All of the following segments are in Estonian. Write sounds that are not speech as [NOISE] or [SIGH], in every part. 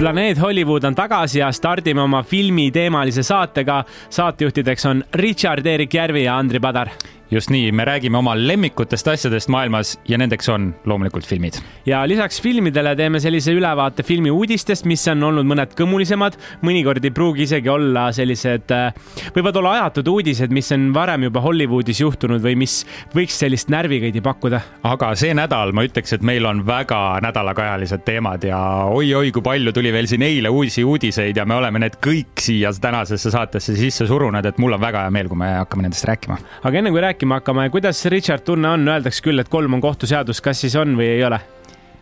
planeet Hollywood on tagasi ja stardime oma filmiteemalise saatega. saatejuhtideks on Richard Erik Järvi ja Andri Padar just nii, me räägime oma lemmikutest asjadest maailmas ja nendeks on loomulikult filmid. ja lisaks filmidele teeme sellise ülevaate filmi uudistest, mis on olnud mõned kõmulisemad, mõnikord ei pruugi isegi olla sellised, äh, võivad olla ajatud uudised, mis on varem juba Hollywoodis juhtunud või mis võiks sellist närvikõidi pakkuda. aga see nädal ma ütleks, et meil on väga nädalakaajalised teemad ja oi-oi, kui palju tuli veel siin eile uusi uudiseid ja me oleme need kõik siia tänasesse saatesse sisse surunud, et mul on väga hea meel, kui me hakkame nendest rääkima. aga enne kui rääkima rääkima hakkame, kuidas Richard tunne on, öeldakse küll, et kolm on kohtuseadus, kas siis on või ei ole?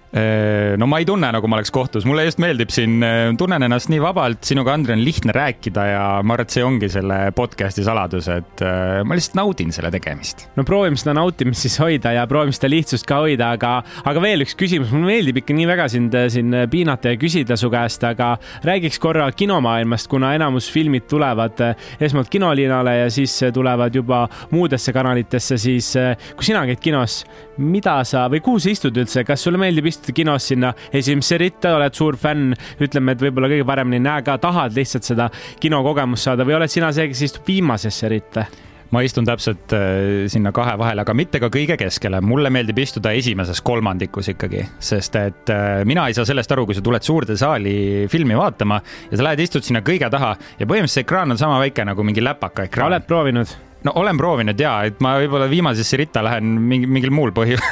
Äh, no ma ei tunne, nagu ma oleks kohtus, mulle just meeldib siin, äh, tunnen ennast nii vabalt, sinuga, Andrei, on lihtne rääkida ja ma arvan, et see ongi selle podcast'i saladus, et äh, ma lihtsalt naudin selle tegemist. no proovime seda nautimist siis hoida ja proovime seda lihtsust ka hoida, aga, aga veel üks küsimus, mulle meeldib ikka nii väga sind siin piinata ja küsida su käest, aga räägiks korra kinomaailmast, kuna enamus filmid tulevad esmalt kinolinale ja siis tulevad juba muudesse kanalitesse, siis kui sina käid kinos, mida sa või kuhu sa istud üldse, kas sulle meeldib istuda istud kinos sinna esimesse ritta, oled suur fänn, ütleme, et võib-olla kõige paremini ei näe ka, tahad lihtsalt seda kinokogemust saada või oled sina see, kes istub viimasesse ritta? ma istun täpselt äh, sinna kahe vahele, aga mitte ka kõige keskele. mulle meeldib istuda esimeses kolmandikus ikkagi, sest et äh, mina ei saa sellest aru, kui sa tuled suurde saali filmi vaatama ja sa lähed, istud sinna kõige taha ja põhimõtteliselt see ekraan on sama väike nagu mingi läpaka ekraan. oled proovinud? No olen proovinud ja, et ma võib-olla viimasesse ritta lähen mingi, mingil muul põhjusel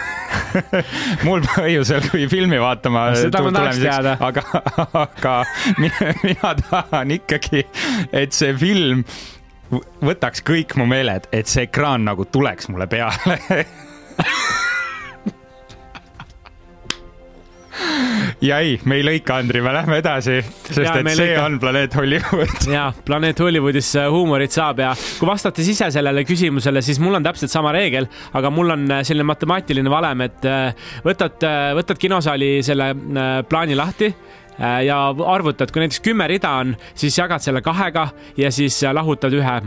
[LAUGHS] muul põhjusel kui filmi vaatama. seda ma tahaks teada. aga, aga mina, mina tahan ikkagi, et see film võtaks kõik mu meeled, et see ekraan nagu tuleks mulle peale [LAUGHS] [LAUGHS] ja ei, me ei lõika, Andri, me lähme edasi, sest ja, et see lõika. on Planeet Hollywood. [LAUGHS] ja Planeet Hollywoodis äh, huumorit saab ja kui vastates ise sellele küsimusele, siis mul on täpselt sama reegel, aga mul on äh, selline matemaatiline valem, et äh, võtad, võtad kinosaali selle plaani lahti ja arvutad, kui näiteks kümme rida on, siis jagad selle kahega ja siis lahutad ühe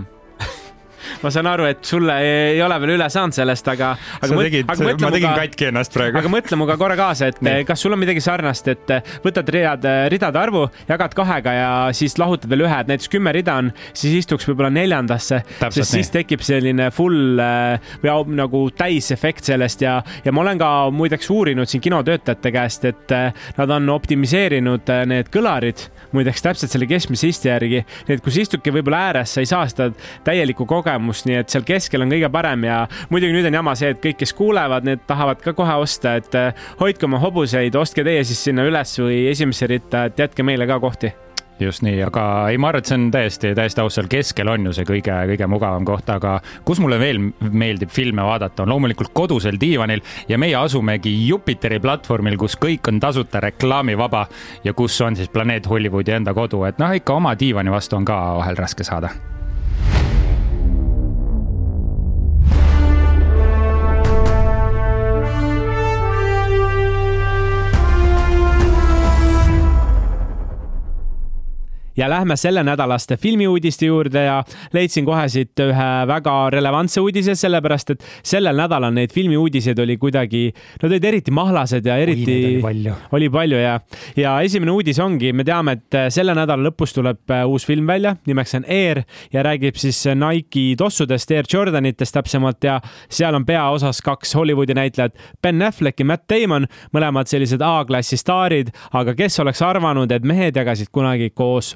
ma saan aru, et sulle ei ole veel üle saanud sellest, aga, aga. sa tegid, ma tegin katki ennast praegu. aga mõtle minuga korra kaasa, et Nii. kas sul on midagi sarnast, et võtad read, ridade arvu, jagad kahega ja siis lahutad veel ühe, et näiteks kümme rida on, siis istuks võib-olla neljandasse, sest nii. siis tekib selline full äh, või nagu täisefekt sellest ja, ja ma olen ka muideks uurinud siin kinotöötajate käest, et äh, nad on optimiseerinud äh, need kõlarid muideks täpselt selle keskmise isti järgi, nii et kui sa istudki võib-olla ääres, sa ei saa seda täielikku kogemust, nii et seal keskel on kõige parem ja muidugi nüüd on jama see, et kõik, kes kuulevad, need tahavad ka kohe osta, et eh, hoidke oma hobuseid, ostke teie siis sinna üles või esimesse ritta, et jätke meile ka kohti. Just nii, aga ei, ma arvan, et see on täiesti, täiesti aus, seal keskel on ju see kõige, kõige mugavam koht, aga kus mulle veel meeldib filme vaadata, on loomulikult kodusel diivanil ja meie asumegi Jupiteri platvormil, kus kõik on tasuta reklaamivaba ja kus on siis planeet Hollywoodi enda kodu, et noh, ikka oma diivani vastu on ka vahel raske saada ja lähme sellenädalaste filmiuudiste juurde ja leidsin kohe siit ühe väga relevantse uudise, sellepärast et sellel nädalal neid filmiuudiseid oli kuidagi, nad olid eriti mahlased ja eriti Oi, oli palju, oli palju ja, ja esimene uudis ongi, me teame, et selle nädala lõpus tuleb äh, uus film välja, nimeks on Air ja räägib siis Nike'i tossudest, Air Jordanitest täpsemalt ja seal on peaosas kaks Hollywoodi näitlejat, Ben Affleck ja Matt Damon, mõlemad sellised A-klassi staarid, aga kes oleks arvanud, et mehed jagasid kunagi koos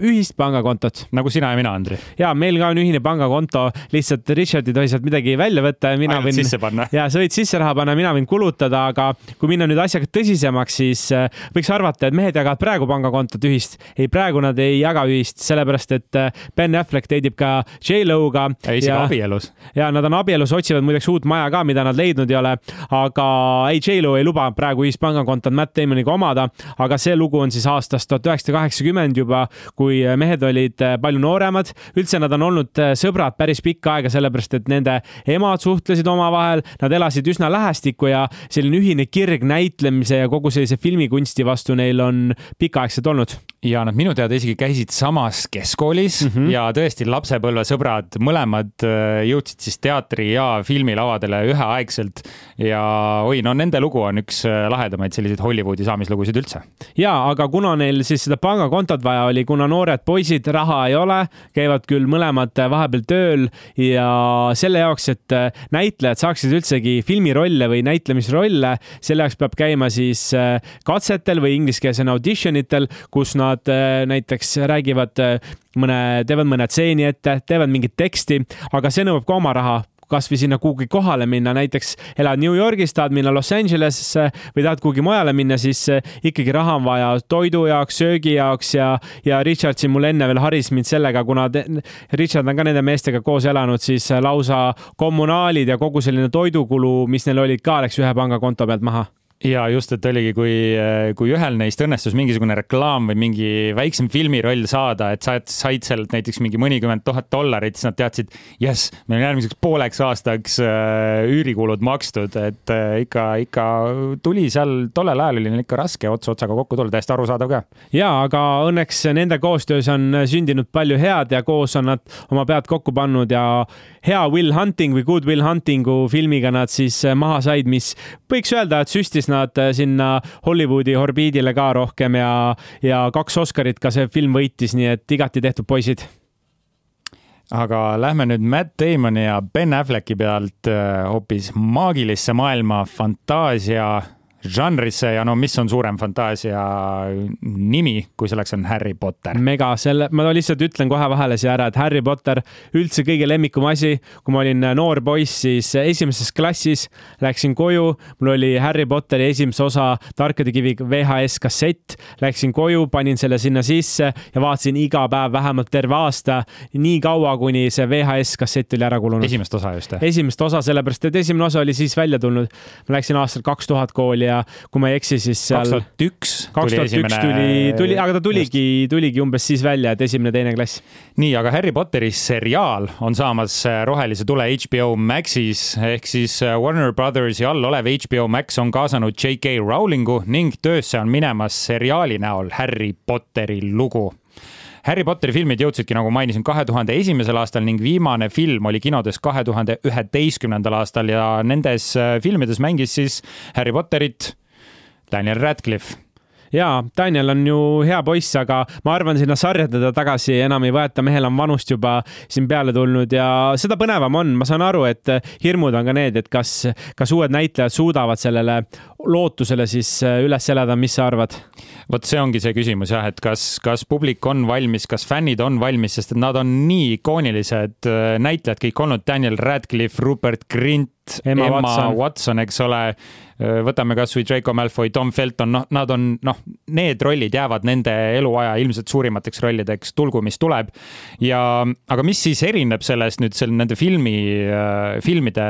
ühist pangakontot. nagu sina ja mina, Andri. ja meil ka on ühine pangakonto, lihtsalt Richard ei tohi sealt midagi välja võtta ja mina Ainult võin. sisse panna. ja sa võid sisse raha panna, mina võin kulutada, aga kui minna nüüd asjaga tõsisemaks, siis äh, võiks arvata, et mehed jagavad praegu pangakontot ühist. ei, praegu nad ei jaga ühist, sellepärast et äh, Ben Affleck teidib ka J-Lo'ga. isegi ja, abielus. ja nad on abielus, otsivad muideks uut maja ka, mida nad leidnud ei ole, aga ei, J-Lo ei luba praegu ühist pangakontot Matt Damoniga omada, aga see lugu on siis aastast tuhat üheksasada kaheksakümmend juba, kui kui mehed olid palju nooremad. üldse nad on olnud sõbrad päris pikka aega, sellepärast et nende emad suhtlesid omavahel, nad elasid üsna lähestikku ja selline ühine kirg näitlemise ja kogu sellise filmikunsti vastu neil on pikaaegselt olnud ja nad minu teada isegi käisid samas keskkoolis mm -hmm. ja tõesti lapsepõlvesõbrad, mõlemad äh, jõudsid siis teatri ja filmilavadele üheaegselt. ja oi, no nende lugu on üks äh, lahedamaid selliseid Hollywoodi saamislugusid üldse. ja, aga kuna neil siis seda pangakontot vaja oli, kuna noored poisid, raha ei ole, käivad küll mõlemad vahepeal tööl ja selle jaoks, et äh, näitlejad saaksid üldsegi filmirolle või näitlemisrolle, selle jaoks peab käima siis katsetel või ingliskeelsel audition itel, kus nad äh, näiteks räägivad äh, mõne, teevad mõne stseeni ette, teevad mingit teksti, aga see nõuab ka oma raha kasvõi sinna kuhugi kohale minna, näiteks elad New Yorgis, tahad minna Los Angelesesse või tahad kuhugi mujale minna, siis äh, ikkagi raha on vaja toidu jaoks, söögi jaoks ja, ja Richard siin mul enne veel haris mind sellega, kuna te, Richard on ka nende meestega koos elanud, siis lausa kommunaalid ja kogu selline toidukulu, mis neil olid ka, läks ühe pangakonto pealt maha ja just, et oligi, kui, kui ühel neist õnnestus mingisugune reklaam või mingi väiksem filmiroll saada, et sa said sealt näiteks mingi mõnikümmend tuhat dollarit, siis nad teadsid, jess, meil on järgmiseks pooleks aastaks äh, üürikulud makstud, et äh, ikka, ikka tuli seal, tollel ajal oli neil ikka raske ots otsaga kokku tulla, täiesti arusaadav ka. ja, aga õnneks nende koostöös on sündinud palju head ja koos on nad oma pead kokku pannud ja hea Will Hunting või Good Will Huntingu filmiga nad siis maha said, mis võiks öelda, et süstis nad äh, sinna Hollywoodi orbiidile ka rohkem ja, ja kaks Oscarit ka see film võitis, nii et igati tehtud poisid. Aga lähme nüüd Matt Damoni ja Ben Afflecki pealt äh, hoopis maagilisse maailma fantaasia žanrisse ja no mis on suurem fantaasia nimi, kui selleks on Harry Potter. mega, selle, ma lihtsalt ütlen kohe vahele siia ära, et Harry Potter üldse kõige lemmikum asi. kui ma olin noor poiss, siis esimeses klassis läksin koju, mul oli Harry Potteri esimese osa Tarkade kivi VHS kassett, läksin koju, panin selle sinna sisse ja vaatasin iga päev vähemalt terve aasta, nii kaua, kuni see VHS kassett oli ära kulunud. esimest osa just? esimest osa, sellepärast et esimene osa oli siis välja tulnud. ma läksin aastal kaks tuhat kooli ja kui ma ei eksi, siis seal. kaks tuhat üks. kaks tuhat üks tuli, tuli, aga ta tuligi, tuligi umbes siis välja, et esimene-teine klass. nii, aga Harry Potteri seriaal on saamas äh, rohelise tule HBO Maxis ehk siis äh, Warner Brothersi all olev HBO Max on kaasanud J.K. Rowlingu ning töösse on minemas seriaali näol Harry Potteri lugu Harry Potteri filmid jõudsidki, nagu mainisin, kahe tuhande esimesel aastal ning viimane film oli kinodes kahe tuhande üheteistkümnendal aastal ja nendes äh, filmides mängis siis Harry Potterit Daniel Radcliffe. Jaa, Daniel on ju hea poiss, aga ma arvan, sinna sarja teda tagasi enam ei võeta, mehel on vanust juba siin peale tulnud ja seda põnevam on, ma saan aru, et hirmud on ka need, et kas, kas uued näitlejad suudavad sellele lootusele siis üles elada, mis sa arvad? vot see ongi see küsimus jah, et kas, kas publik on valmis, kas fännid on valmis, sest et nad on nii ikoonilised äh, näitlejad kõik olnud, Daniel Radcliffe, Rupert Grint, Emma, Emma Watson. Watson, eks ole võtame kasvõi Draco Malfoy, Tom Felton, noh, nad on, noh, need rollid jäävad nende eluaja ilmselt suurimateks rollideks, tulgu mis tuleb. ja, aga mis siis erineb sellest nüüd selle, nende filmi, filmide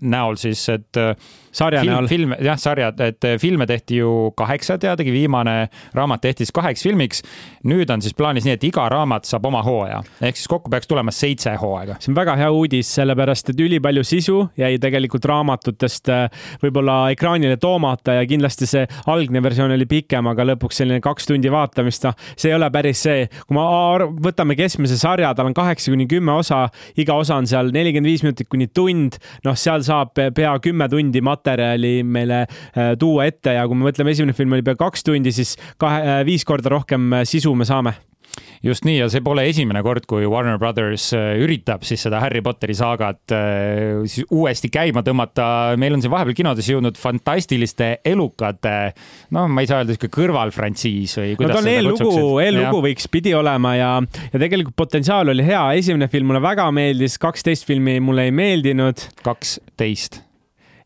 näol siis, et sarja film, näol. film, jah, sarjad, et filme tehti ju kaheksa teadagi, viimane raamat tehti siis kaheks filmiks. nüüd on siis plaanis nii, et iga raamat saab oma hooaja, ehk siis kokku peaks tulema seitse hooaega. see on väga hea uudis, sellepärast et ülipalju sisu jäi tegelikult raamatutest äh, võib-olla ekraanile toomata ja kindlasti see algne versioon oli pikem, aga lõpuks selline kaks tundi vaatamist, noh, see ei ole päris see. kui ma võtame keskmise sarja, tal on kaheksa kuni kümme osa, iga osa on seal nelikümmend viis minutit kuni tund, noh, seal saab pea kümme tundi materjali materjali meile äh, tuua ette ja kui me mõtleme, esimene film oli pea kaks tundi, siis kahe, äh, viis korda rohkem äh, sisu me saame just nii ja see pole esimene kord, kui Warner Brothers üritab siis seda Harry Potteri saagat siis uuesti käima tõmmata. meil on siin vahepeal kinodes jõudnud fantastiliste elukate, no ma ei saa öelda sihuke kõrvalfrantsiis või kuidas no, on eellugu, eellugu võiks, pidi olema ja, ja tegelikult potentsiaal oli hea. esimene film mulle väga meeldis, kaksteist filmi mulle ei meeldinud. kaksteist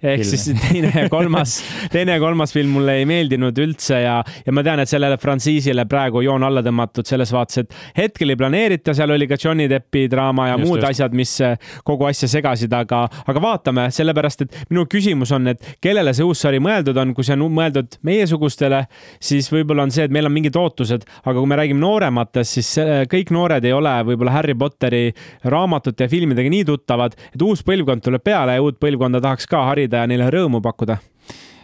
ehk siis teine ja [LAUGHS] kolmas, teine ja kolmas film mulle ei meeldinud üldse ja, ja ma tean, et sellele frantsiisile praegu joon alla tõmmatud selles vaates, et hetkel ei planeerita, seal oli ka Johnny Deppi draama ja just, muud just. asjad, mis eh, kogu asja segasid, aga, aga vaatame, sellepärast et minu küsimus on, et kellele see uus sari mõeldud on, kui see on mõeldud meiesugustele, siis võib-olla on see, et meil on mingid ootused, aga kui me räägime noorematest, siis eh, kõik noored ei ole võib-olla Harry Potteri raamatute ja filmidega nii tuttavad, et uus põlvkond tuleb peale ja uut põlvkonda tahaks ka harida ja neile rõõmu pakkuda?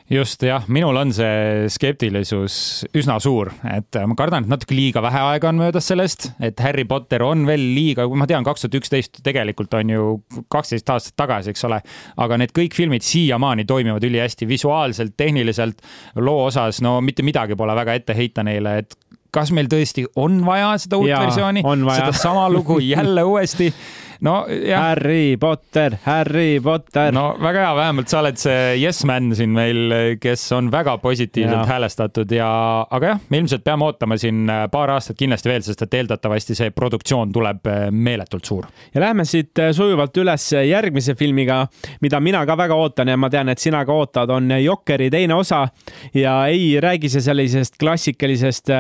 Just jah, minul on see skeptilisus üsna suur, et ma kardan, et natuke liiga vähe aega on möödas sellest, et Harry Potter on veel liiga, ma tean, kaks tuhat üksteist tegelikult on ju kaksteist aastat tagasi, eks ole, aga need kõik filmid siiamaani toimivad ülihästi visuaalselt, tehniliselt, loo osas, no mitte midagi pole väga ette heita neile, et kas meil tõesti on vaja seda uut Jaa, versiooni, sedasama lugu [LAUGHS] jälle uuesti no jah. Harry Potter, Harry Potter. no väga hea, vähemalt sa oled see yes man siin meil, kes on väga positiivselt ja. häälestatud ja, aga jah, me ilmselt peame ootama siin äh, paar aastat kindlasti veel, sest et eeldatavasti see produktsioon tuleb äh, meeletult suur. ja lähme siit äh, sujuvalt üles järgmise filmiga, mida mina ka väga ootan ja ma tean, et sina ka ootad, on Jokeri teine osa ja ei räägi see sellisest klassikalisest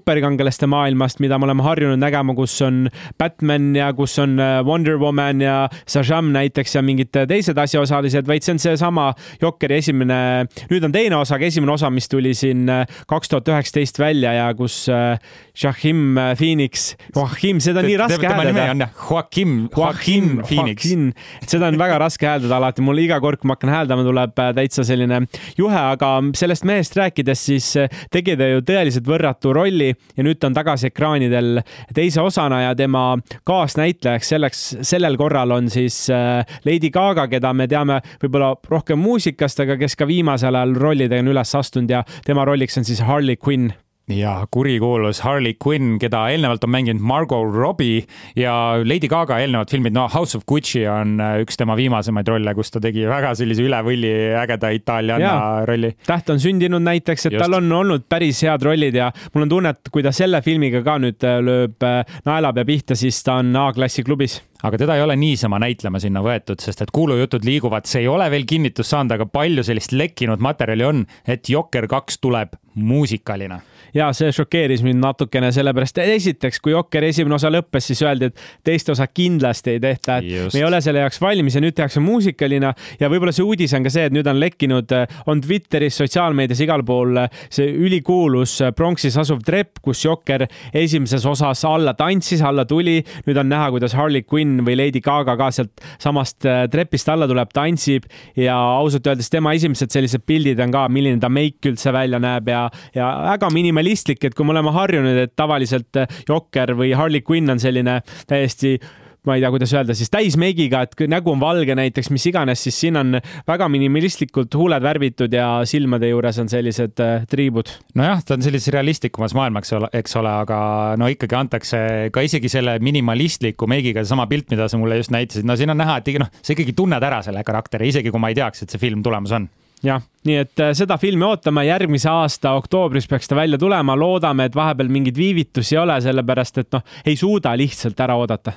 superkangelaste maailmast, mida me oleme harjunud nägema, kus on Batman ja kus on Wonder Wonder Woman ja Shazam näiteks ja mingid teised asjaosalised, vaid see on seesama Jokeri esimene, nüüd on teine osa, aga esimene osa, mis tuli siin äh, kaks tuhat üheksateist välja ja kus Joachim äh, Phoenix, Joachim, seda on nii raske hääldada. Joachim, Joachim Phoenix. et seda on väga raske hääldada alati, mul iga kord, kui ma hakkan hääldama, tuleb äh, täitsa selline juhe, aga sellest mehest rääkides, siis tegi ta ju tõeliselt võrratu rolli ja nüüd ta on tagasi ekraanidel teise osana ja tema kaasnäitlejaks selleks sellel korral on siis äh, Lady Gaga, keda me teame võib-olla rohkem muusikast, aga kes ka viimasel ajal rollidega on üles astunud ja tema rolliks on siis Harley Quinn ja kurikuulus Harley Quinn, keda eelnevalt on mänginud Margot Robbie ja Lady Gaga eelnevad filmid, no House of Gucci on äh, üks tema viimasemaid rolle, kus ta tegi väga sellise üle võlli ägeda itaalianna rolli. täht on sündinud näiteks, et Just. tal on olnud päris head rollid ja mul on tunne, et kui ta selle filmiga ka nüüd äh, lööb äh, naelapea pihta, siis ta on A-klassi klubis aga teda ei ole niisama näitlema sinna võetud, sest et kuulujutud liiguvad, see ei ole veel kinnitust saanud, aga palju sellist lekkinud materjali on, et Jokker kaks tuleb muusikaline ja see šokeeris mind natukene, sellepärast esiteks, kui Jokkeri esimene osa lõppes, siis öeldi, et teist osa kindlasti ei tehta, et Just. me ei ole selle jaoks valmis ja nüüd tehakse muusikaline ja võib-olla see uudis on ka see, et nüüd on lekkinud, on Twitteris, sotsiaalmeedias, igal pool see ülikuulus pronksis asuv trepp, kus Jokker esimeses osas alla tantsis, alla tuli. nüüd on näha, kuidas Harley Quinn või Lady Gaga ka sealt samast äh, trepist alla tuleb, tantsib ja ausalt öeldes tema esimesed sellised pildid on ka, milline ta meik üldse välja näeb ja, ja väga minimalistne minimalistlik, et kui me oleme harjunud, et tavaliselt eh, Jokker või Harley Quinn on selline täiesti ma ei tea, kuidas öelda siis täismeigiga, et nägu on valge näiteks, mis iganes, siis siin on väga minimalistlikult huuled värvitud ja silmade juures on sellised äh, triibud. nojah, ta on sellises realistlikumas maailmas, eks ole, aga no ikkagi antakse ka isegi selle minimalistliku meigiga seesama pilt, mida sa mulle just näitasid, no siin on näha, et noh, sa ikkagi tunned ära selle karakteri, isegi kui ma ei teaks, et see film tulemas on jah, nii et äh, seda filmi ootame, järgmise aasta oktoobris peaks ta välja tulema, loodame, et vahepeal mingeid viivitusi ei ole, sellepärast et noh, ei suuda lihtsalt ära oodata.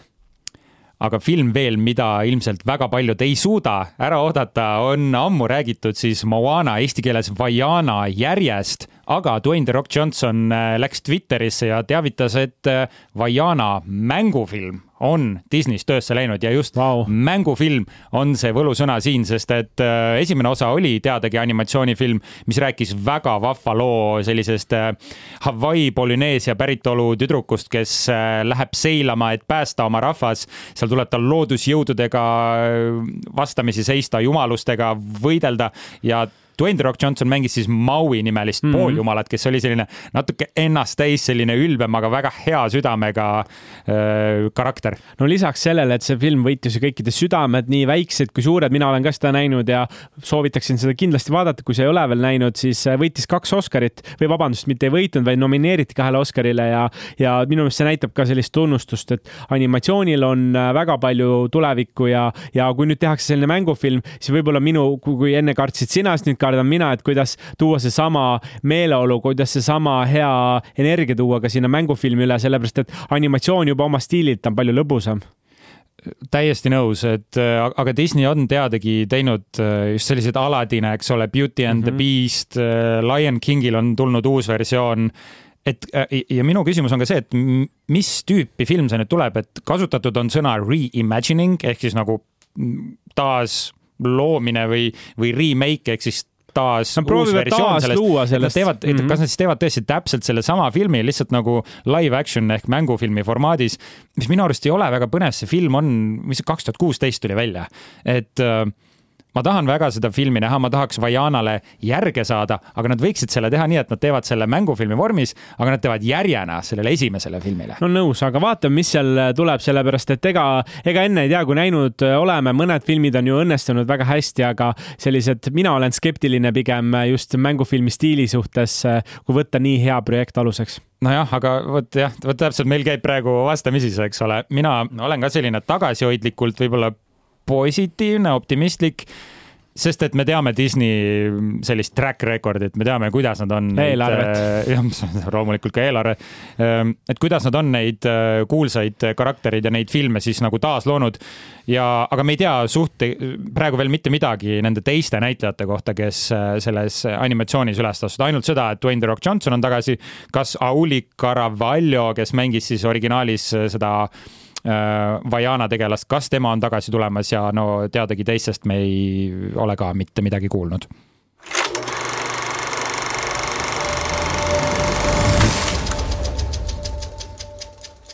Aga film veel, mida ilmselt väga paljud ei suuda ära oodata, on ammu räägitud siis Moana, eesti keeles Vaiana järjest, aga Dwayne The Rock Johnson äh, läks Twitterisse ja teavitas, et äh, Vaiana mängufilm on Disney's töösse läinud ja just wow. mängufilm on see võlusõna siin, sest et äh, esimene osa oli teadagi animatsioonifilm, mis rääkis väga vahva loo sellisest äh, Hawaii Polüneesia päritolu tüdrukust, kes äh, läheb seilama, et päästa oma rahvas. seal tuleb tal loodusjõududega vastamisi seista, jumalustega võidelda ja Dwayne The Rock Johnson mängis siis Maui nimelist mm -hmm. pooljumalat, kes oli selline natuke ennast täis, selline ülbem, aga väga hea südamega äh, karakter. no lisaks sellele, et see film võitis ju kõikide südamed, nii väiksed kui suured, mina olen ka seda näinud ja soovitaksin seda kindlasti vaadata, kui sa ei ole veel näinud, siis äh, võitis kaks Oscarit või vabandust, mitte ei võitnud, vaid nomineeriti kahele Oscarile ja, ja minu meelest see näitab ka sellist tunnustust, et animatsioonil on äh, väga palju tulevikku ja, ja kui nüüd tehakse selline mängufilm, siis võib-olla minu, kui enne kartsid sina, siis nüüd kardan mina, et kuidas tuua seesama meeleolu, kuidas seesama hea energia tuua ka sinna mängufilmi üle, sellepärast et animatsioon juba oma stiililt on palju lõbusam täiesti nõus, et aga Disney on teadagi teinud just selliseid Aladine, eks ole, Beauty and mm -hmm. the mhm. Beast, Lion Kingil on tulnud uus versioon et ja minu küsimus on ka see, et mis tüüpi film see nüüd tuleb, et kasutatud on sõna reimagining ehk siis nagu taasloomine või, või remake ehk siis taas Nad uus versioon sellest. Nad teevad mm, -hmm. kas nad siis teevad tõesti täpselt sellesama filmi lihtsalt nagu live action ehk mängufilmi formaadis, mis minu arust ei ole väga põnev, see film on, mis kaks tuhat kuusteist tuli välja, et äh, ma tahan väga seda filmi näha, ma tahaks Vajanale järge saada, aga nad võiksid selle teha nii, et nad teevad selle mängufilmi vormis, aga nad teevad järjena sellele esimesele filmile. no nõus, aga vaatame, mis seal tuleb, sellepärast et ega, ega enne ei tea, kui näinud oleme, mõned filmid on ju õnnestunud väga hästi, aga sellised, mina olen skeptiline pigem just mängufilmi stiili suhtes, kui võtta nii hea projekt aluseks nojah, aga vot jah, vot täpselt meil käib praegu vastamisi, eks ole, mina olen ka selline tagasihoidlikult võib-olla positiivne, optimistlik sest et me teame Disney sellist track record'it, me teame, kuidas nad on. eelarvet. Äh, [LAUGHS] jah, loomulikult ka eelarve. Ähm, et kuidas nad on neid äh, kuulsaid karaktereid ja neid filme siis nagu taasloonud ja, aga me ei tea suht praegu veel mitte midagi nende teiste näitlejate kohta, kes äh, selles animatsioonis üles astusid, ainult seda, et Dwayne The Rock Johnson on tagasi. kas Auli Caravallo, kes mängis siis originaalis seda Äh, Vajana tegelast, kas tema on tagasi tulemas ja no teadagi teistest me ei ole ka mitte midagi kuulnud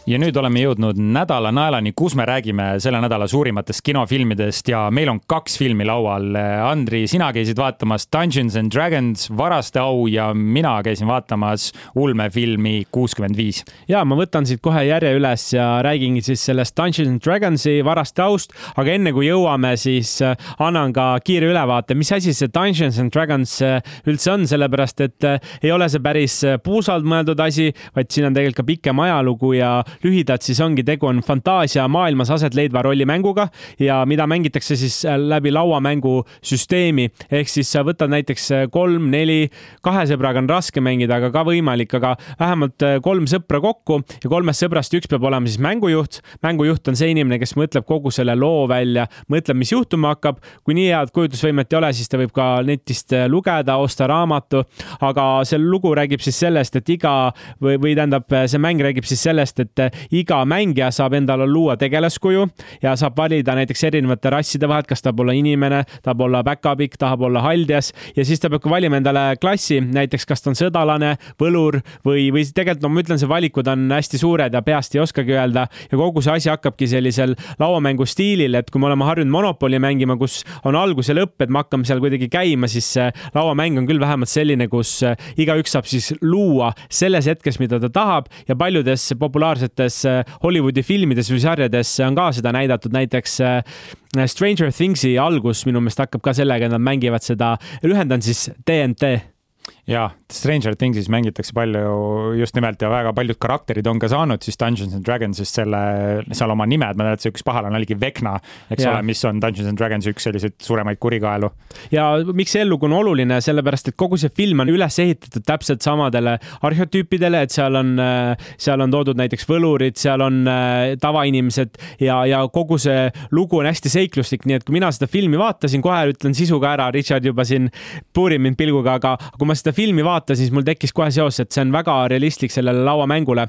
ja nüüd oleme jõudnud nädala naelani, kus me räägime selle nädala suurimatest kinofilmidest ja meil on kaks filmi laual. Andri, sina käisid vaatamas Dungeons and Dragons, Varaste au ja mina käisin vaatamas ulmefilmi kuuskümmend viis. ja ma võtan siit kohe järje üles ja räägingi siis sellest Dungeons and Dragonsi Varaste aust, aga enne kui jõuame, siis äh, annan ka kiire ülevaate, mis asi see Dungeons and Dragons äh, üldse on, sellepärast et äh, ei ole see päris puusalt mõeldud asi, vaid siin on tegelikult ka pikem ajalugu ja lühidalt siis ongi tegu on fantaasia maailmas aset leidva rollimänguga ja mida mängitakse siis äh, läbi lauamängusüsteemi ehk siis sa võtad näiteks äh, kolm-neli, kahe sõbraga on raske mängida, aga ka võimalik, aga vähemalt äh, kolm sõpra kokku ja kolmest sõbrast üks peab olema siis mängujuht. mängujuht on see inimene, kes mõtleb kogu selle loo välja, mõtleb, mis juhtuma hakkab. kui nii head kujutlusvõimet ei ole, siis ta võib ka netist lugeda, osta raamatu, aga see lugu räägib siis sellest, et iga või, või tähendab, see mäng räägib siis sellest, et iga mängija saab endale luua tegelaskuju ja saab valida näiteks erinevate rasside vahelt, kas tahab olla inimene, tahab olla päkapikk, tahab olla haldjas. Ja siis ta peab ka valima endale klassi, näiteks kas ta on sõdalane, võlur või, või tegelikult no ma ütlen, see valikud on hästi suured ja peast ei oskagi öelda. Ja kogu see asi hakkabki sellisel lauamängu stiilil, et kui me oleme harjunud Monopoli mängima, kus on algus ja lõpp, et me hakkame seal kuidagi käima, siis lauamäng on küll vähemalt selline, kus igaüks saab siis luua selles hetkes, mida ta tahab ja paljudes populaarsetes paljudes äh, Hollywoodi filmides või sarjades on ka seda näidatud, näiteks äh, Stranger Thingsi algus minu meelest hakkab ka sellega, et nad mängivad seda, lühendan siis DNT jaa, Stranger Thingsis mängitakse palju just nimelt ja väga paljud karakterid on ka saanud siis Dungeons and Dragonsist selle, seal oma nimed, ma tean, et see üks pahalane oligi Vecna, eks ja. ole, mis on Dungeons and Dragonsi üks selliseid suuremaid kurikaelu. ja miks see ellugu on oluline, sellepärast et kogu see film on üles ehitatud täpselt samadele arheotüüpidele, et seal on, seal on toodud näiteks võlurid, seal on äh, tavainimesed ja, ja kogu see lugu on hästi seikluslik, nii et kui mina seda filmi vaatasin, kohe ütlen sisu ka ära, Richard juba siin puurib mind pilguga, aga kui ma seda filmi vaatasin, siis mul tekkis kohe seos, et see on väga realistlik sellele lauamängule.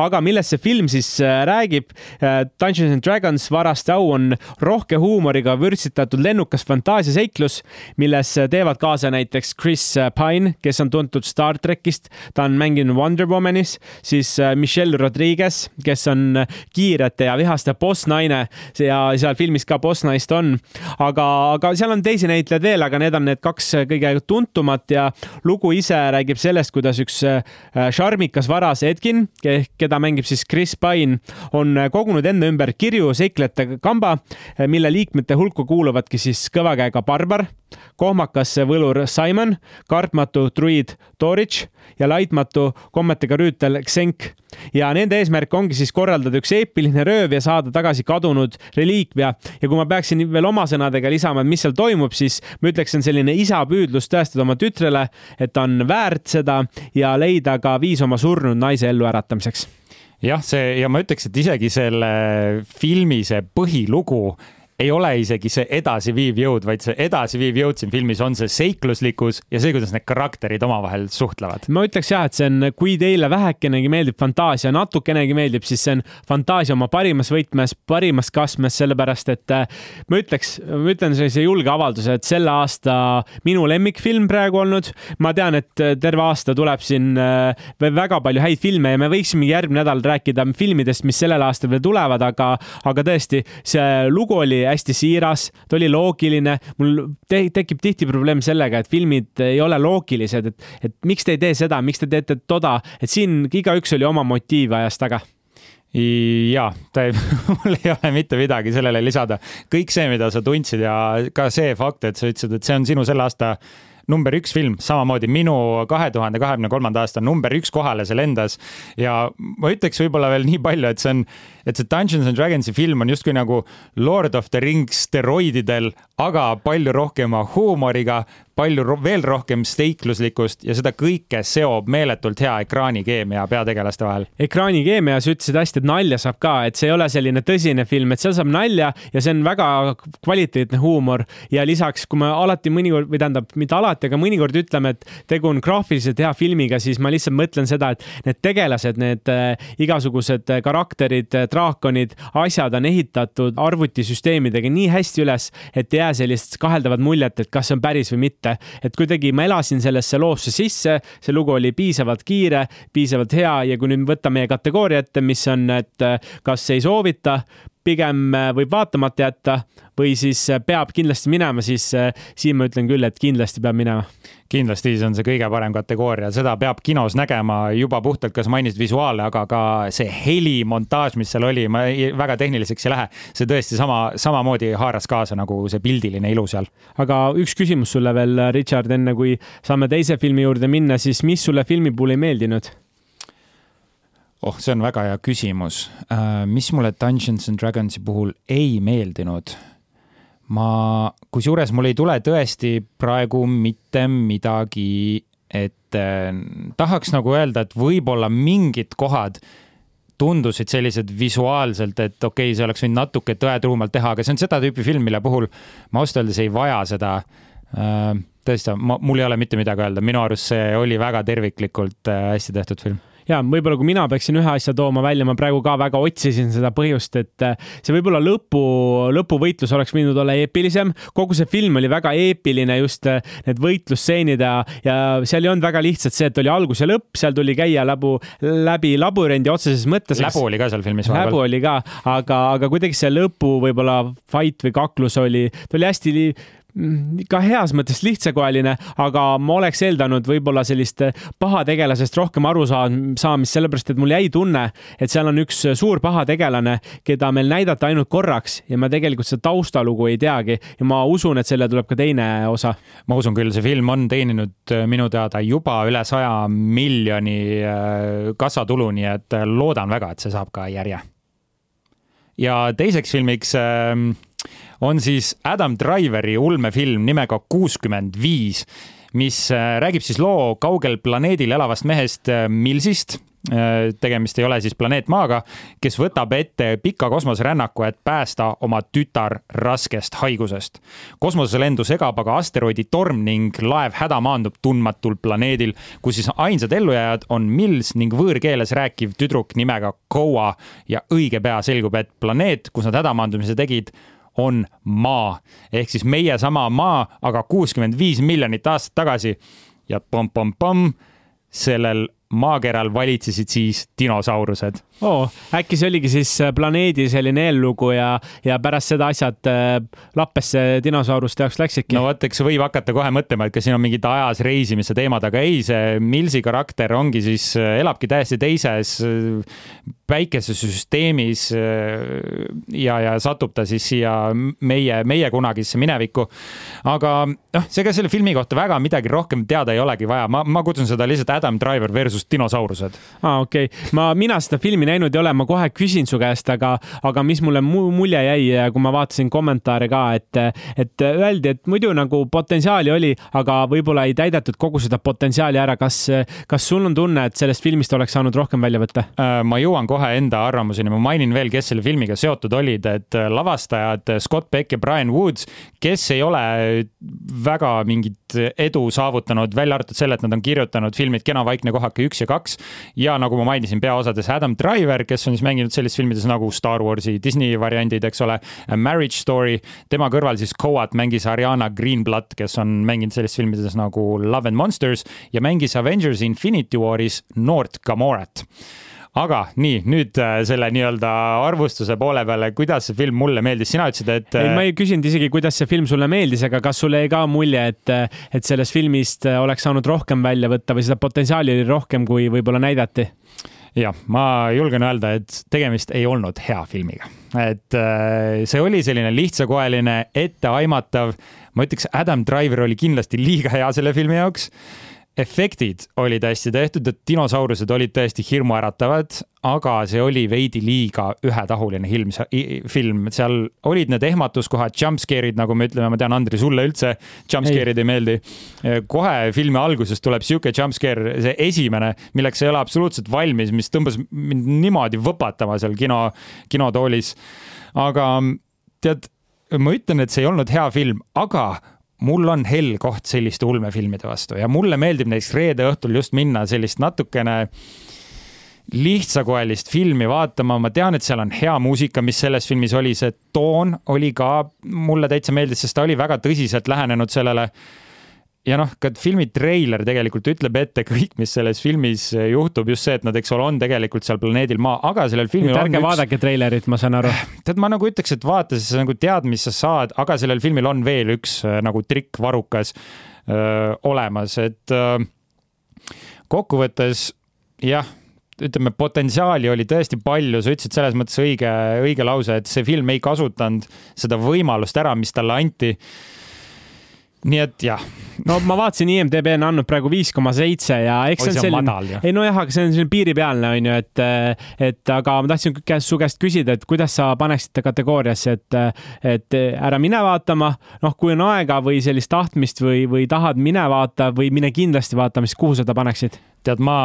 aga millest see film siis äh, räägib? Äh, Dungeons and Dragons Varaste au on rohke huumoriga vürtsitatud lennukas fantaasiaseiklus, milles teevad kaasa näiteks Chris Pine, kes on tuntud Star trackist, ta on mänginud Wonder Womanis, siis äh, Michelle Rodriguez, kes on kiirete ja vihaste bossnaine ja seal filmis ka bossnaist on. aga, aga seal on teisi näitlejaid veel, aga need on need kaks kõige tuntumat ja lugu ise räägib sellest, kuidas üks äh, šarmikas varas Edkin, keda mängib siis Chris Pine, on äh, kogunud enda ümber kirju seiklejate kamba, äh, mille liikmete hulka kuuluvadki siis kõva käega barbar, kohmakas võlur Simon, kartmatu druid Dorich ja laitmatu kommetega rüütel Xenk. ja nende eesmärk ongi siis korraldada üks eepiline rööv ja saada tagasi kadunud reliikvia. ja kui ma peaksin veel oma sõnadega lisama, et mis seal toimub, siis ma ütleks, see on selline isa püüdlus tõestada oma tütrele, et ta on väärt seda ja leida ka viis oma surnud naise elluäratamiseks. Jah, see ja ma ütleks, et isegi selle filmi see põhilugu ei ole isegi see edasiviiv jõud, vaid see edasiviiv jõud siin filmis on see seikluslikkus ja see, kuidas need karakterid omavahel suhtlevad. ma ütleks jah, et see on, kui teile vähekenegi meeldib fantaasia, natukenegi meeldib, siis see on fantaasia oma parimas võtmes, parimas kastmes, sellepärast et äh, ma ütleks, ma ütlen sellise julge avalduse, et selle aasta minu lemmikfilm praegu olnud. ma tean, et äh, terve aasta tuleb siin äh, väga palju häid filme ja me võiksime järgmine nädal rääkida filmidest, mis sellel aastal veel tulevad, aga, aga tõesti, see lugu oli hästi siiras, ta oli loogiline. mul te tekib tihti probleem sellega, et filmid ei ole loogilised, et, et miks te ei tee seda, miks te teete toda, et siin igaüks oli oma motiiv ajas taga ja, ta ei, [LAUGHS] mul ei ole mitte midagi sellele lisada. kõik see, mida sa tundsid ja ka see fakt, et sa ütlesid, et see on sinu selle aasta number üks film, samamoodi minu kahe tuhande kahekümne kolmanda aasta number üks kohale see lendas. ja ma ütleks võib-olla veel nii palju, et see on, et see Dungeons and Dragonsi film on justkui nagu Lord of the Rings steroididel, aga palju rohkema huumoriga, palju ro veel rohkem steikluslikkust ja seda kõike seob meeletult hea ekraanikeemia peategelaste vahel. ekraanikeemia, sa ütlesid hästi, et nalja saab ka, et see ei ole selline tõsine film, et seal saab nalja ja see on väga kvaliteetne huumor ja lisaks, kui me alati mõnikord või tähendab, mitte alati, aga mõnikord ütleme, et tegu on graafiliselt hea filmiga, siis ma lihtsalt mõtlen seda, et need tegelased, need äh, igasugused karakterid, draakonid, asjad on ehitatud arvutisüsteemidega nii hästi üles, et ei jää sellist kaheldavat muljet, et kas see on päris või mitte. Et kuidagi ma elasin sellesse loosse sisse, see lugu oli piisavalt kiire, piisavalt hea ja kui nüüd võtta meie kategooria ette, mis on, et kas ei soovita, pigem võib vaatamata jätta või siis peab kindlasti minema, siis siin ma ütlen küll, et kindlasti peab minema kindlasti see on see kõige parem kategooria, seda peab kinos nägema juba puhtalt, kas mainisid visuaale, aga ka see helimontaž, mis seal oli, ma ei, väga tehniliseks ei lähe. see tõesti sama, samamoodi haaras kaasa nagu see pildiline ilu seal. aga üks küsimus sulle veel, Richard, enne kui saame teise filmi juurde minna, siis mis sulle filmi puhul ei meeldinud? Oh, see on väga hea küsimus. Äh, mis mulle Dungeons and Dragonsi puhul ei meeldinud? ma, kusjuures mul ei tule tõesti praegu mitte midagi ette. tahaks nagu öelda, et võib-olla mingid kohad tundusid sellised visuaalselt, et okei okay,, see oleks võinud natuke tõetruumalt teha, aga see on seda tüüpi film, mille puhul ma ausalt öeldes ei vaja seda äh, tõesti, mul ei ole mitte midagi öelda, minu arust see oli väga terviklikult äh, hästi tehtud film ja võib-olla kui mina peaksin ühe asja tooma välja, ma praegu ka väga otsisin seda põhjust, et äh, see võib-olla lõpu, lõpuvõitlus oleks võinud olla eepilisem. kogu see film oli väga eepiline, just äh, need võitlusstseenid ja, ja seal ei olnud väga lihtsalt see, et oli algus ja lõpp, seal tuli käia läbu, läbi labürendi otseses mõttes. läbu oli ka seal filmis vahepeal. läbu oli ka, aga, aga kuidagi see lõpu võib-olla fight või kaklus oli, ta oli hästi ka heas mõttes lihtsakoeline, aga ma oleks eeldanud võib-olla sellist pahategelasest rohkem arusaamist, sellepärast et mul jäi tunne, et seal on üks suur pahategelane, keda meil näidati ainult korraks ja ma tegelikult seda taustalugu ei teagi ja ma usun, et selle tuleb ka teine osa. ma usun küll, see film on teeninud äh, minu teada juba üle saja miljoni kassatulu, nii et loodan väga, et see saab ka järje. ja teiseks filmiks äh, on siis Adam Driveri ulmefilm nimega kuuskümmend viis, mis äh, räägib siis loo kaugel planeedil elavast mehest äh, Millsist äh, tegemist ei ole siis planeet Maaga, kes võtab ette pika kosmoserännaku, et päästa oma tütar raskest haigusest. kosmoselendu segab aga asteroiditorm ning laev häda maandub tundmatul planeedil, kus siis ainsad ellujääjad on Mills ning võõrkeeles rääkiv tüdruk nimega Koa ja õige pea selgub, et planeet, kus nad hädamaandumise tegid, on maa. Ehk siis meie sama maa, aga kuuskümmend viis miljonit aastat tagasi. Ja pomm-pomm-pomm, sellel maakeral valitsesid siis dinosaurused oo, äkki see oligi siis äh, planeedi selline eellugu ja, ja pärast seda asjad äh, lappesse dinosauruste jaoks läksidki? no vot, eks võib hakata kohe mõtlema, et kas siin on mingid ajas reisimise teemad, aga ei, see Millsi karakter ongi siis, äh, elabki täiesti teises päikesesüsteemis ja, ja satub ta siis siia meie, meie kunagisse minevikku. aga noh, ega selle filmi kohta väga midagi rohkem teada ei olegi vaja, ma, ma kutsun seda lihtsalt Adam Driver versus dinosaurused. aa ah,, okei okay., ma, mina seda filmi näinud ei ole, ma kohe küsin su käest, aga, aga mis mulle mulje jäi, kui ma vaatasin kommentaare ka, et, et öeldi, et muidu nagu potentsiaali oli, aga võib-olla ei täidetud kogu seda potentsiaali ära. kas, kas sul on tunne, et sellest filmist oleks saanud rohkem välja võtta? Äh, ma jõuan kohe enda arvamuseni, ma mainin veel, kes selle filmiga seotud olid, et lavastajad Scott Beck ja Brian Woods, kes ei ole väga mingit edu saavutanud, välja arvatud selle, et nad on kirjutanud filmid Kena vaikne kohake üks ja kaks ja nagu ma mainisin, peaosades Adam Driver, kes on siis mänginud sellistes filmides nagu Star Warsi, Disney variandid, eks ole, Marriage Story, tema kõrval siis Coat mängis Ariana Greenblatt, kes on mänginud sellistes filmides nagu Love and Monsters ja mängis Avengers Infinity Waris noort Gamorat aga nii, nüüd äh, selle nii-öelda arvustuse poole peale, kuidas see film mulle meeldis, sina ütlesid, et. ei, ma ei küsinud isegi, kuidas see film sulle meeldis, aga kas sulle jäi ka mulje, et, et sellest filmist oleks saanud rohkem välja võtta või seda potentsiaali oli rohkem, kui võib-olla näidati? Jah, ma julgen öelda, et tegemist ei olnud hea filmiga, et äh, see oli selline lihtsakoeline, etteaimatav. ma ütleks, Adam Driver oli kindlasti liiga hea selle filmi jaoks efektid olid hästi tehtud, et dinosaurused olid tõesti hirmuäratavad, aga see oli veidi liiga ühetahuline film, film, seal olid need ehmatuskohad, jumpscare'id, nagu me ütleme, ma tean, Andri, sulle üldse jumpscare'id ei. ei meeldi. kohe filmi alguses tuleb sihuke jumpscare, see esimene, milleks ei ole absoluutselt valmis, mis tõmbas mind niimoodi võpatama seal kino, kinotoolis. aga tead, ma ütlen, et see ei olnud hea film, aga mul on hell koht selliste ulmefilmide vastu ja mulle meeldib näiteks reede õhtul just minna sellist natukene lihtsakoelist filmi vaatama, ma tean, et seal on hea muusika, mis selles filmis oli, see toon oli ka, mulle täitsa meeldis, sest ta oli väga tõsiselt lähenenud sellele ja noh, ka filmi treiler tegelikult ütleb ette kõik, mis selles filmis juhtub, just see, et nad, eks ole, on tegelikult seal planeedil Maa, aga sellel filmil Nüüd ärge üks... vaadake treilerit, ma saan aru. tead, ma nagu ütleks, et vaata, siis sa nagu tead, mis sa saad, aga sellel filmil on veel üks äh, nagu trikkvarukas öö, olemas, et öö, kokkuvõttes jah ütleme, potentsiaali oli tõesti palju, sa ütlesid selles mõttes õige, õige lause, et see film ei kasutanud seda võimalust ära, mis talle anti nii et jah. No ma vaatasin, IMDB on andnud praegu viis koma seitse ja eks see on selline, ei nojah, aga see on selline piiripealne on ju, et, et aga ma tahtsin käest, su käest küsida, et kuidas sa paneksid kategooriasse, et, et ära mine vaatama, noh, kui on aega või sellist tahtmist või, või tahad, mine vaata või mine kindlasti vaatama, siis kuhu sa ta paneksid? tead, ma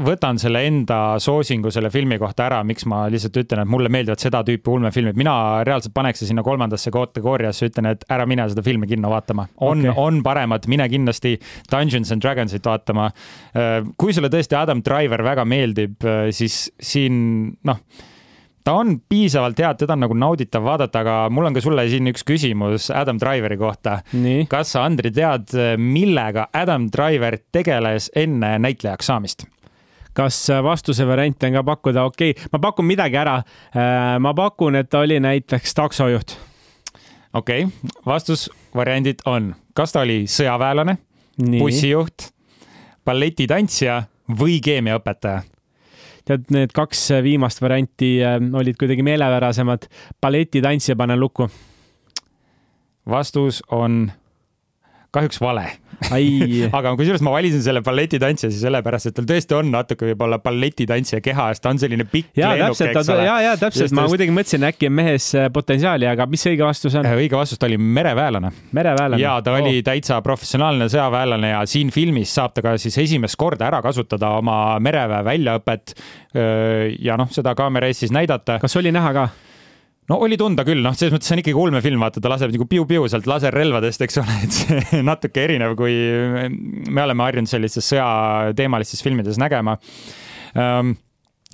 võtan selle enda soosingu selle filmi kohta ära, miks ma lihtsalt ütlen, et mulle meeldivad seda tüüpi ulmefilmid, mina reaalselt paneks sinna kolmandasse kategooriasse, ütlen, et ära mine seda filmi kinno vaatama. on okay., on paremat, mine kindlasti Dungeons and Dragonsit vaatama. kui sulle tõesti Adam Driver väga meeldib, siis siin noh ta on piisavalt hea, teda on nagu nauditav vaadata, aga mul on ka sulle siin üks küsimus Adam Driveri kohta. kas sa, Andri, tead, millega Adam Driver tegeles enne näitlejaks saamist? kas vastuse variante on ka pakkuda, okei okay., ma pakun midagi ära. Äh, ma pakun, et ta oli näiteks taksojuht. okei okay., vastusvariandid on, kas ta oli sõjaväelane, bussijuht, balletitantsija või keemiaõpetaja tead, need kaks viimast varianti äh, olid kuidagi meelepärasemad. balletitantsija panen lukku. vastus on kahjuks vale [LAUGHS] aga kusjuures ma valisin selle balletitantsija siis sellepärast, et tal tõesti on natuke võib-olla balletitantsija keha, sest ta on selline pikk ja, lennuke, eks ole. ja, ja täpselt, ma kuidagi mõtlesin, äkki on mehes äh, potentsiaali, aga mis õige vastus on? Äh, õige vastus, ta oli mereväelane. mereväelane. ja ta oh. oli täitsa professionaalne sõjaväelane ja siin filmis saab ta ka siis esimest korda ära kasutada oma mereväe väljaõpet. ja noh, seda kaamera ees siis näidata. kas oli näha ka? No oli tunda küll, noh, selles mõttes see on ikkagi ulmefilm, vaata, ta laseb nagu piu-piu sealt laserrelvadest, eks ole, [LAUGHS] et see natuke erinev, kui me oleme harjunud sellistes sõjateemalistes filmides nägema. Ehm,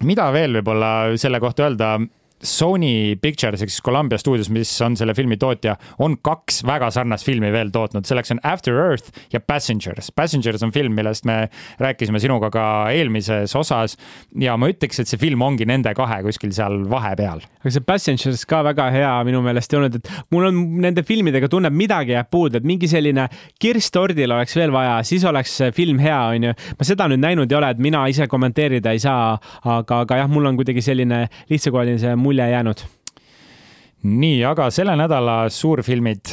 mida veel võib-olla selle kohta öelda? Sony Pictures ehk siis Columbia stuudios, mis on selle filmi tootja, on kaks väga sarnast filmi veel tootnud, selleks on After Earth ja Passengers. Passengers on film, millest me rääkisime sinuga ka eelmises osas ja ma ütleks, et see film ongi nende kahe kuskil seal vahepeal. aga see Passengers ka väga hea minu meelest ei olnud, et mul on nende filmidega tunneb midagi jääb puudu, et mingi selline kirss tordil oleks veel vaja, siis oleks film hea, onju. ma seda nüüd näinud ei ole, et mina ise kommenteerida ei saa, aga, aga jah, mul on kuidagi selline lihtsakoeline see mulje jäänud. nii, aga selle nädala suurfilmid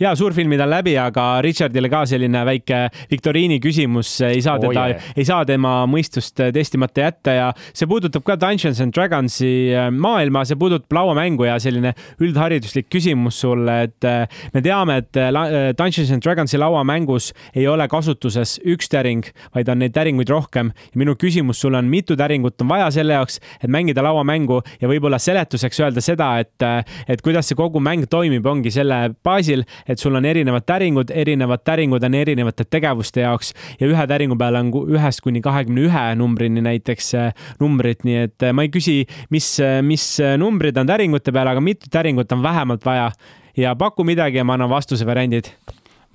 ja suurfilmid on läbi, aga Richardile ka selline väike viktoriini küsimus, ei saa teda oh, yeah., ei saa tema mõistust testimata jätta ja see puudutab ka Dungeons and Dragonsi äh, maailma, see puudutab lauamängu ja selline üldhariduslik küsimus sulle, et me teame, et Dungeons and Dragonsi lauamängus ei ole kasutuses üks täring, vaid on neid täringuid rohkem minu küsimus sulle on, mitu täringut on vaja selle jaoks, et mängida lauamängu ja võib-olla seletuseks öelda seda, et, et kuidas see kogu mäng toimib, ongi selle baasil, et sul on erinevad täringud, erinevad täringud on erinevate tegevuste jaoks ja ühe täringu peal on ühest kuni kahekümne ühe numbrini näiteks äh, numbrid, nii et äh, ma ei küsi, mis, äh, mis numbrid on täringute peal, aga mitu täringut on vähemalt vaja ja paku midagi ja ma annan vastuse variandid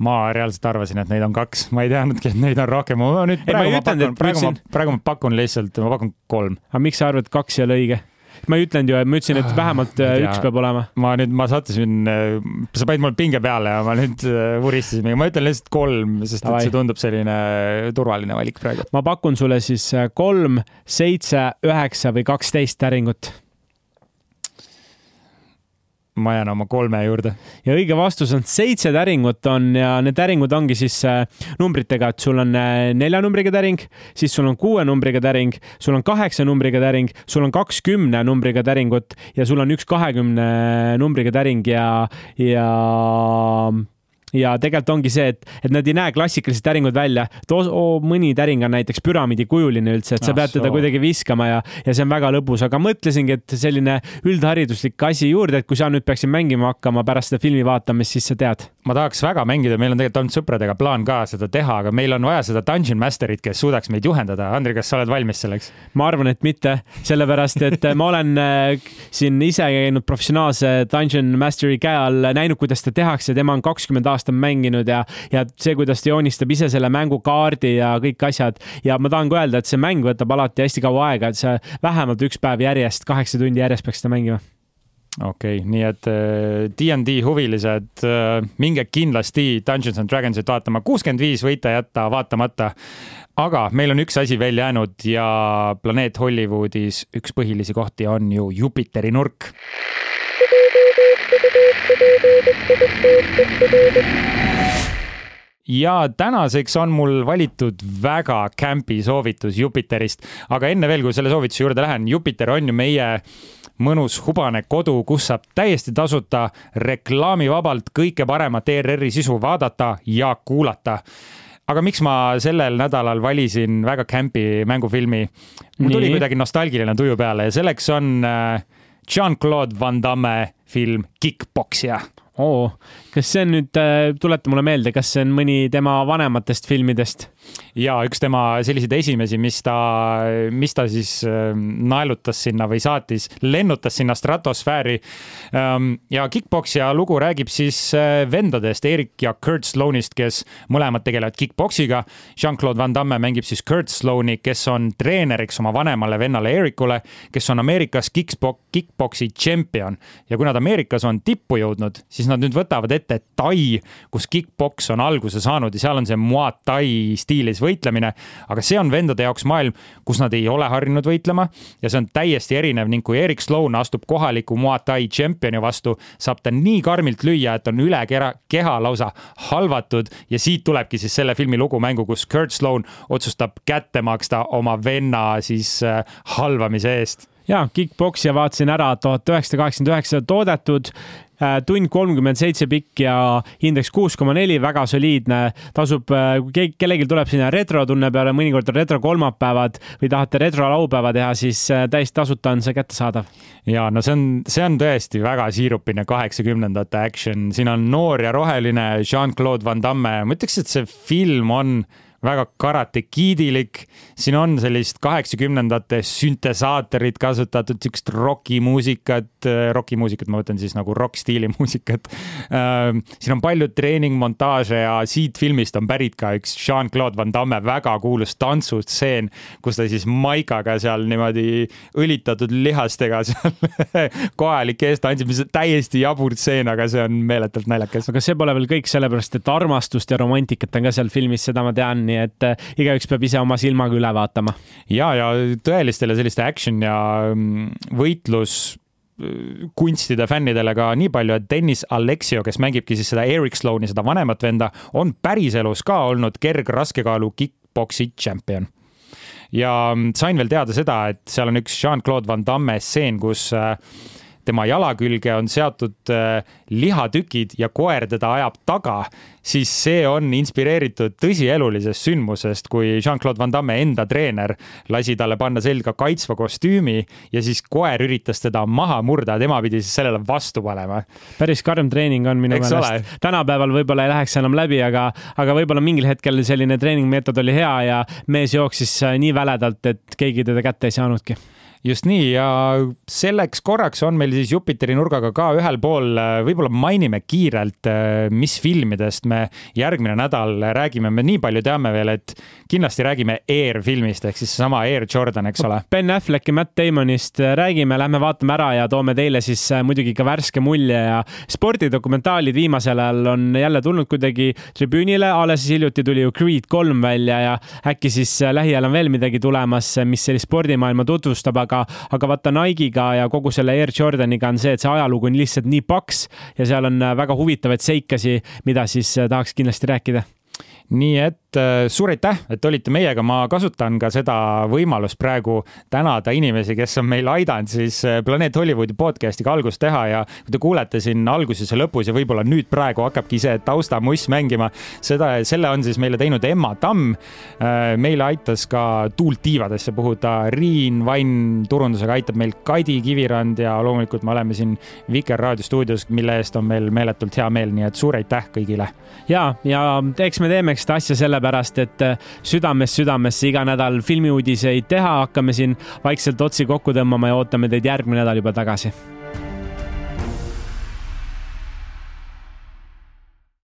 ma reaalselt arvasin, et neid on kaks, ma ei teadnudki, et neid on rohkem. ma nüüd praegu, ma, ma pakun, praegu ma, praegu ma pakun lihtsalt, ma pakun kolm. aga miks sa arvad, et kaks ei ole õige? Ma ei ütlenud ju, ma ütlesin, et vähemalt äh, üks peab olema. ma nüüd, ma sattusin, äh, sa panid mul pinge peale ja ma nüüd äh, vuristasin, ma ütlen lihtsalt kolm, sest et see tundub selline turvaline valik praegu. ma pakun sulle siis kolm, seitse, üheksa või kaksteist täringut ma jään oma kolme juurde. ja õige vastus on seitse täringut on ja need täringud ongi siis äh, numbritega, et sul on äh, nelja numbriga täring, siis sul on kuue numbriga täring, sul on kaheksa numbriga täring, sul on kaks kümne numbriga täringut ja sul on üks kahekümne numbriga täring ja, ja ja tegelikult ongi see, et, et nad ei näe klassikalised täringud välja. mõni täring on näiteks püramiidikujuline üldse, et sa ah, pead teda kuidagi viskama ja, ja see on väga lõbus, aga mõtlesingi, et selline üldhariduslik asi juurde, et kui sa nüüd peaksid mängima hakkama pärast seda filmi vaatamist, siis sa tead. ma tahaks väga mängida, meil on tegelikult olnud sõpradega plaan ka seda teha, aga meil on vaja seda Dungeon Masterit, kes suudaks meid juhendada. Andri, kas sa oled valmis selleks? ma arvan, et mitte, sellepärast et ma olen äh, siin ise käinud professionaalse Dungeon Masteri käe all, näinud, kuidas seda tehakse, tema on kakskümmend aastat aastat mänginud ja, ja see, kuidas ta joonistab ise selle mängukaardi ja kõik asjad. ja ma tahan ka öelda, et see mäng võtab alati hästi kaua aega, et see vähemalt üks päev järjest, kaheksa tundi järjest peaks seda mängima okei okay,, nii et DnD äh, huvilised, äh, minge kindlasti Dungeons and Dragonsit vaatama, kuuskümmend viis võite jätta vaatamata. aga meil on üks asi veel jäänud ja planeet Hollywoodis üks põhilisi kohti on ju Jupiteri nurk ja tänaseks on mul valitud väga campi soovitus Jupiterist, aga enne veel, kui selle soovituse juurde lähen, Jupiter on ju meie mõnus hubane kodu, kus saab täiesti tasuta reklaamivabalt kõike paremat ERR-i sisu vaadata ja kuulata. Aga miks ma sellel nädalal valisin väga campi mängufilmi? mul tuli kuidagi nostalgiline tuju peale ja selleks on äh, Jean-Claude Van Damme film Kickboxija oo, kas see on nüüd, äh, tuleta mulle meelde, kas see on mõni tema vanematest filmidest? Ja üks tema selliseid esimesi, mis ta, mis ta siis ähm, naelutas sinna või saatis, lennutas sinna stratosfääri. Ähm, ja Kickboxija lugu räägib siis äh, vendadest, Erik ja Kurt Sloanist, kes mõlemad tegelevad kickboxiga. Jean-Claude Van Damme mängib siis Kurt Sloani, kes on treeneriks oma vanemale vennale Erikule, kes on Ameerikas kickbox, kickboxi tšempion ja kui nad Ameerikas on tippu jõudnud, siis nad nüüd võtavad ette Tai, kus kickbox on alguse saanud ja seal on see Muay Tai stiilis võitlemine. aga see on vendade jaoks maailm, kus nad ei ole harjunud võitlema ja see on täiesti erinev ning kui Erik Sloan astub kohaliku Muay Thai tšempioni vastu, saab ta nii karmilt lüüa, et on üle kera, keha lausa halvatud ja siit tulebki siis selle filmi lugu mängu, kus Kurt Sloan otsustab kätte maksta oma venna siis äh, halvamise eest ja Kickboxi vaatasin ära tuhat üheksasada kaheksakümmend üheksa toodetud Äh, tund kolmkümmend seitse pikk ja indeks kuus koma neli, väga soliidne. tasub, äh, kui kellelgi tuleb sinna retrotunne peale, mõnikord on retro kolmapäevad või tahate retro laupäeva teha, siis äh, täiesti tasuta on see kättesaadav. ja no see on, see on tõesti väga siirupine kaheksakümnendate action, siin on noor ja roheline Jean-Claude Van Damme, ma ütleks, et see film on väga karatekiidilik. siin on sellist kaheksakümnendate süntesaatorit kasutatud, siukest rokimuusikat, äh, rokimuusikat ma mõtlen siis nagu rock-stiili [LAUGHS] muusikat. Ähm, siin on palju treeningmontaaže ja siit filmist on pärit ka üks Jean-Claude Van Damme väga kuulus tantsustseen, kus ta siis maikaga seal niimoodi õlitatud lihastega seal [LAUGHS] kohalik ees tantsib, mis on täiesti jabur tseen, aga see on meeletult naljakas. aga see pole veel kõik, sellepärast et armastust ja romantikat on ka seal filmis, seda ma tean nii et äh, igaüks peab ise oma silmaga üle vaatama. ja, ja tõelistele selliste action ja mm, võitlus kunstide fännidele ka nii palju, et Dennis Alexio, kes mängibki siis seda Eric Sloan'i, seda vanemat venda, on päriselus ka olnud kergraskekaalu kick-poksi tšempion ja sain veel teada seda, et seal on üks Jean-Claude Van Damme stseen, kus äh, tema jala külge on seatud äh, lihatükid ja koer teda ajab taga, siis see on inspireeritud tõsielulisest sündmusest, kui Jean-Claude Van Damme enda treener lasi talle panna selga kaitsva kostüümi ja siis koer üritas teda maha murda, tema pidi siis sellele vastu panema. päris karm treening on minu meelest. tänapäeval võib-olla ei läheks enam läbi, aga, aga võib-olla mingil hetkel selline treeningmeetod oli hea ja mees jooksis nii väledalt, et keegi teda kätte ei saanudki just nii ja selleks korraks on meil siis Jupiteri nurgaga ka ühel pool, võib-olla mainime kiirelt, mis filmidest me järgmine nädal räägime, me nii palju teame veel, et kindlasti räägime Air filmist ehk siis seesama Air Jordan, eks ole. Ben Affleck ja Matt Damonist räägime, lähme vaatame ära ja toome teile siis äh, muidugi ka värske mulje ja spordidokumentaalid viimasel ajal on jälle tulnud kuidagi tribüünile, alles hiljuti tuli ju Creed kolm välja ja äkki siis äh, lähiajal on veel midagi tulemas, mis sellist spordimaailma tutvustab, aga aga, aga vaata Nike'iga ja kogu selle Air Jordaniga on see, et see ajalugu on lihtsalt nii paks ja seal on väga huvitavaid seikasi, mida siis tahaks kindlasti rääkida. Nii et suur aitäh, et olite meiega, ma kasutan ka seda võimalust praegu tänada inimesi, kes on meil aidanud siis äh, Planeet Hollywoodi podcast'iga algust teha ja kui te kuulete siin alguses ja lõpus ja võib-olla nüüd praegu hakkabki see taustamuss mängima, seda, selle on siis meile teinud Emma Tamm. Äh, meile aitas ka tuult tiivadesse puhuda Riin Vann turundusega aitab meil Kadi Kivirand ja loomulikult me oleme siin Vikerraadio stuudios, mille eest on meil meeletult hea meel, nii et suur aitäh kõigile. ja, ja eks me teeme seda asja sellepärast, et äh, südamest südamesse iga nädal filmiuudiseid teha, hakkame siin vaikselt otsi kokku tõmbama ja ootame teid järgmine nädal juba tagasi